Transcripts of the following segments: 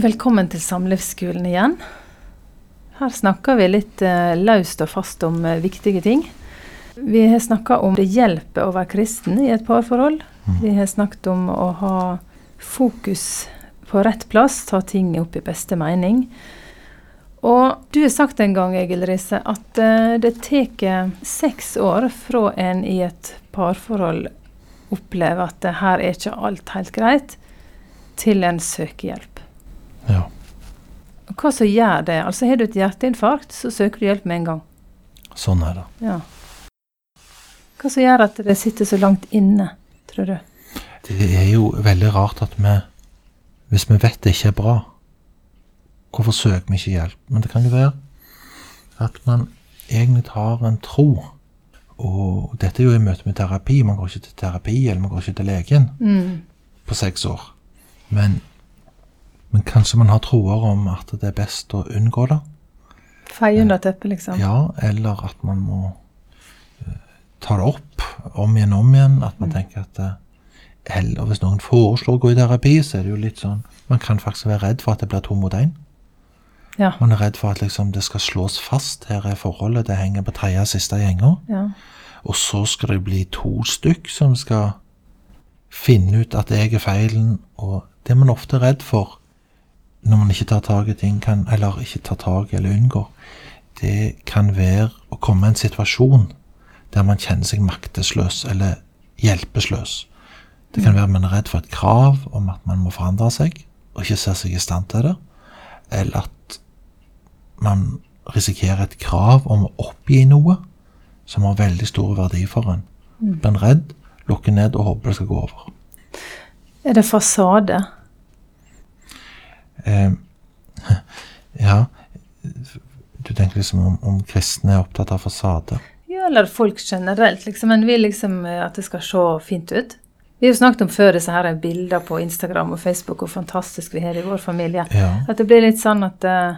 Velkommen til Samlivsskolen igjen. Her snakker vi litt eh, løst og fast om eh, viktige ting. Vi har snakka om det hjelper å være kristen i et parforhold. Vi har snakket om å ha fokus på rett plass, ta ting opp i beste mening. Og du har sagt en gang, Egil Riise, at eh, det tar seks år fra en i et parforhold opplever at det her er ikke alt helt greit, til en søker hjelp. Ja. Hva som gjør det? Altså Har du et hjerteinfarkt, så søker du hjelp med en gang. Sånn er det. Ja. Hva som gjør at det sitter så langt inne, tror du? Det er jo veldig rart at vi Hvis vi vet det ikke er bra, hvorfor søker vi ikke hjelp? Men det kan jo være at man egentlig har en tro. Og dette er jo i møte med terapi. Man går ikke til terapi, eller man går ikke til legen Mm. på seks år. Men, men kanskje man har troer om at det er best å unngå det. Feie under teppet, liksom. Ja, eller at man må eh, ta det opp om igjen og om igjen. At man tenker at eh, Eller hvis noen foreslår å gå i terapi, så er det jo litt sånn Man kan faktisk være redd for at det blir to mot én. Ja. Man er redd for at liksom, det skal slås fast. Her er forholdet, det henger på tredje siste gjenga. ja. Og så skal det bli to stykk som skal finne ut at jeg er feilen. Og det man ofte er redd for når man ikke tar tak i ting, kan, eller ikke tar tak i eller unngår, det kan være å komme i en situasjon der man kjenner seg maktesløs eller hjelpeløs. Det kan være man er redd for et krav om at man må forandre seg, og ikke ser seg i stand til det. Eller at man risikerer et krav om å oppgi noe som har veldig stor verdi for en. Blir en redd, lukker ned og håper det skal gå over. Er det fasade? Eh, ja, du tenker liksom om, om kristne er opptatt av fasade. Ja, eller folk generelt, liksom. En vil liksom eh, at det skal se fint ut. Vi har jo snakket om før disse her bilder på Instagram og Facebook hvor fantastisk vi har i vår familie. Ja, At det blir litt sånn at, eh,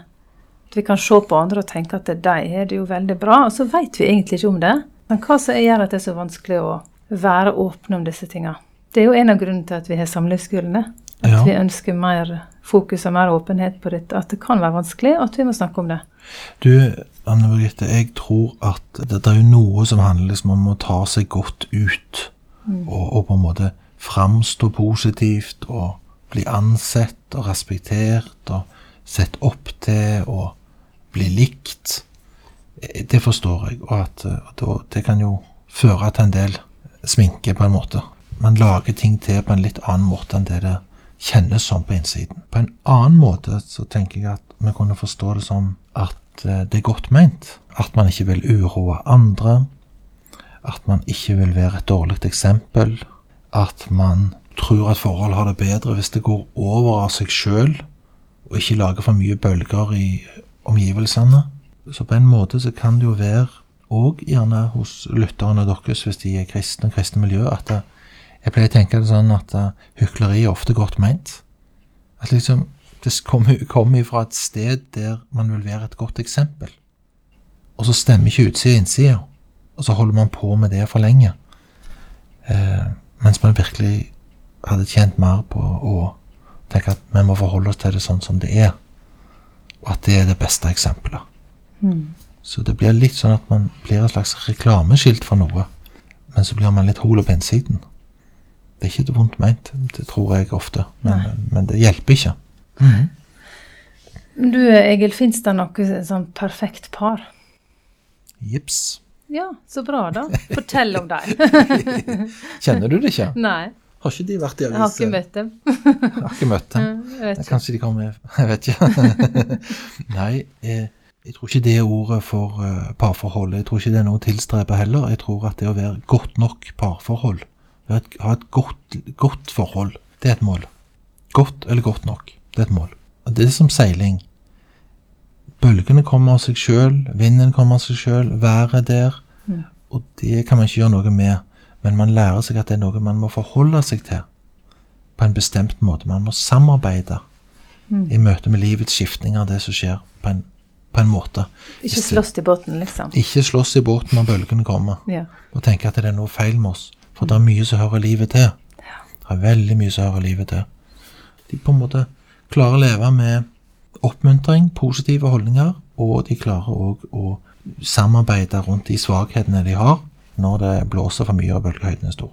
at vi kan se på andre og tenke at de har det jo veldig bra, og så vet vi egentlig ikke om det. Men hva som gjør at det er så vanskelig å være åpne om disse tinga? Det er jo en av grunnene til at vi har samlivsskolene. At Ja. vi ønsker mer fokus og mer åpenhet på dette. At det kan være vanskelig, og at vi må snakke om det. Du, Anne Birgitte, jeg tror at det, det er jo noe som handler liksom om å ta seg godt ut. Og, og på en måte framstå positivt og bli ansett og respektert og sett opp til og bli likt. Eh, Det forstår jeg, og at at det kan jo føre til en del sminke på en måte. Man lager ting til på en litt annen måte enn det det kjennes sånn på innsiden. På en annen måte så tenker jeg at vi kunne forstå det som at eh, det er godt meint. At man ikke vil uroe andre. At man ikke vil være et dårlig eksempel. At man tror at forhold har det bedre hvis det går over av seg sjøl, og ikke lager for mye bølger i omgivelsene. Så på en måte så kan det jo være òg gjerne hos lytterne deres, hvis de er kristne kristne miljø, at det, jeg pleier å tenke det sånn at uh, hykleri er ofte godt meint. At liksom det kommer kom fra et sted der man vil være et godt eksempel. Og så stemmer ikke utsida og innsida, og så holder man på med det for lenge. Uh, mens man virkelig hadde tjent mer på å tenke at vi må forholde oss til det sånn som det er, og at det er det beste eksempelet. Så det blir litt sånn at man blir et slags reklameskilt for noe, men så blir man litt hol opp innsiden. Det er ikke det vondt meint, det tror jeg ofte, men, men det hjelper ikke. Du Egil, fins det noe sånn perfekt par? Jips. Ja, så bra, da. Fortell om dem. Kjenner du det ikke? Nei, Har ikke de vært i jeg har ikke møtt dem. Har ikke møtt dem. Jeg ikke. Kanskje de kommer Jeg vet ikke. Nei, jeg, jeg tror ikke det er ordet for parforholdet. Jeg tror ikke det er noe å tilstrebe heller. Jeg tror at det å være godt nok parforhold, være et, ha et godt, godt forhold, det er et mål. Godt eller godt nok, det er et mål. Og Det er som seiling. Bølgene kommer av seg sjøl, vinden kommer av seg sjøl, været er der. Og det kan man ikke gjøre noe med. Men man lærer seg at det er noe man må forholde seg til på en bestemt måte. Man må samarbeide i møte med livets skiftninger, det som skjer, på en, på en måte. Ikke slåss i båten, liksom. Ikke slåss i båten når bølgene kommer, Ja. og tenke at det er noe feil med oss. For det er mye som hører livet til. Det er veldig mye som hører livet til. De på en måte klarer å leve med oppmuntring, positive holdninger, og de klarer òg å samarbeide rundt de svakhetene de har, når det blåser for mye og bølgehøyden er stor.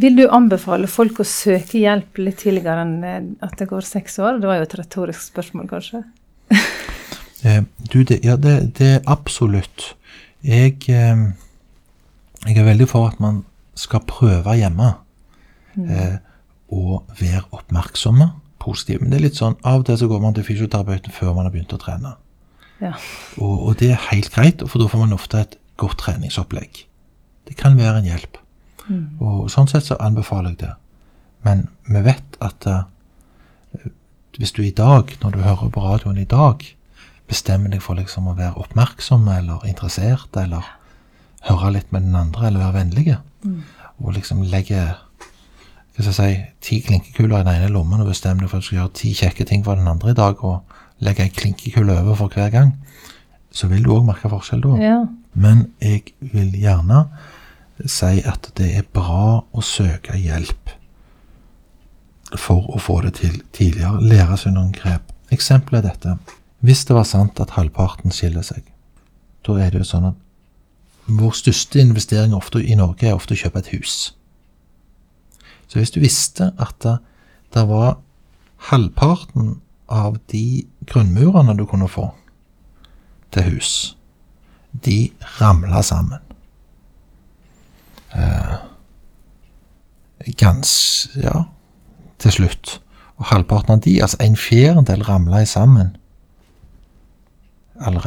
Vil du anbefale folk å søke hjelp litt tidligere enn eh, at det går seks år? Det var jo et retorisk spørsmål, kanskje. Eh, du, det, ja, det, det absolutt. Jeg, eh, jeg er veldig for at man skal prøve hjemme. Eh, og være oppmerksomme, positive. Men det er litt sånn, av og til så går man til fysioterapeuten før man har begynt å trene. Ja. Og, og det er helt greit, for da får man ofte et godt treningsopplegg. Det kan være en hjelp. Og sånn sett så anbefaler jeg det. Men vi vet at uh, hvis du i dag, når du hører på radioen i dag, bestemmer deg for liksom å være oppmerksom eller interessert, eller høre litt med den andre, eller være vennlig, og liksom legge hva skal jeg si, ti klinkekuler i den ene lommen og bestemmer deg for at du skal gjøre ti kjekke ting for den andre i dag, og legge ei klinkekule over for hver gang, så vil du òg merke forskjell da. ja. Men jeg vil gjerne si at det er bra å søke hjelp for å få det til tidligere. Lære seg noen grep. Eksempelet er dette. Hvis det var sant at halvparten skiller seg, da er det jo sånn at vår største investering ofte i Norge er ofte å kjøpe et hus. Så hvis du visste at det, det var halvparten av de grunnmurene du kunne få til hus, de ramla sammen. Eh, gans, ja, til slutt. Og halvparten av de, altså en fjerdedel, ramla sammen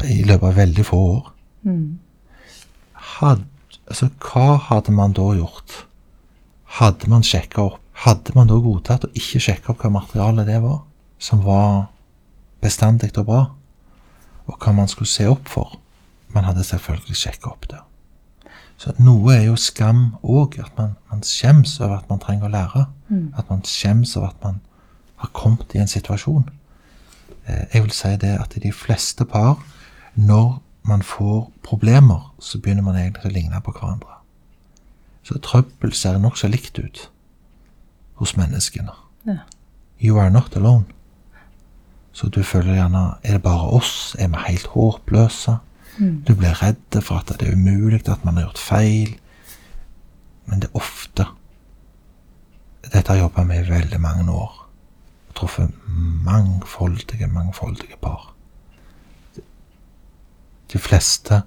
i løpet av veldig få år. Had, altså, hva hadde man da gjort? Hadde man sjekka opp? Hadde man da godtatt å ikke sjekke opp hva materialet det var, som var bestandig og bra, og hva man skulle se opp for? Man hadde selvfølgelig sjekka opp det. Så noe er jo skam òg, at man, man skjems over at man trenger å lære. At man skjems over at man har kommet i en situasjon. Eh, Jeg vil si det at de fleste par, når man får problemer, så begynner man egentlig å ligne på hverandre. Så trøbbel ser nokså likt ut hos menneskene. Ja. You are not alone. Så du føler gjerne Er det bare oss? Er vi helt håpløse? Du blir redd for at det er umulig, at man har gjort feil. Men det er ofte Dette har jeg jobba med i veldig mange år. Truffet mangfoldige, mangfoldige par. De fleste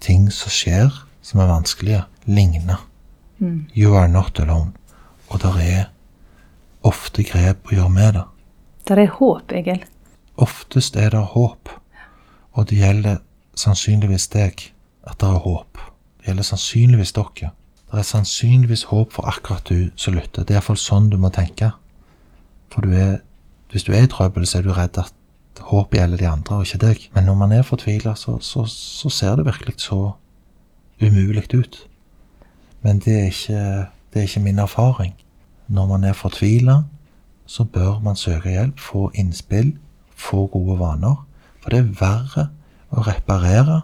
ting som skjer, som er vanskelige, ligner. You are not alone. Og det er ofte grep å gjøre med det. Der er håp, Egil. Oftest er det håp, og det gjelder sannsynligvis deg at det er håp. Det gjelder sannsynligvis dere. Det er sannsynligvis håp for akkurat du som lytter. Det er iallfall sånn du må tenke. For du er, hvis du er i trøbbel, så er du redd at håpet gjelder de andre, og ikke deg. Men når man er fortvila, så, så, så ser det virkelig så umulig ut. Men det er ikke, det er ikke min erfaring. Når man er fortvila, så bør man søke hjelp, få innspill, få gode vaner. For det er verre å reparere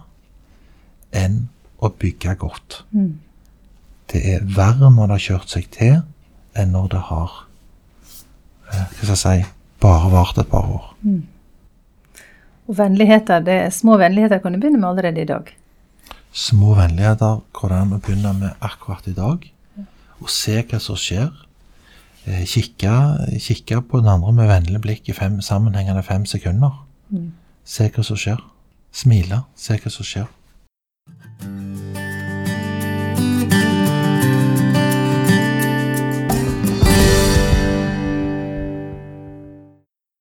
enn å bygge godt. Det er verre når det har kjørt seg til, enn når det har eh, hva skal jeg si, bare vart et par år. Og vennligheter, det små vennligheter kan du begynne med allerede i dag. Små vennligheter går det an å begynne med akkurat i dag. Og se hva som skjer. Eh, Kikke, kikke på den andre med vennlig blikk i fem, sammenhengende fem sekunder. Se hva som skjer. Smile. Se hva som skjer.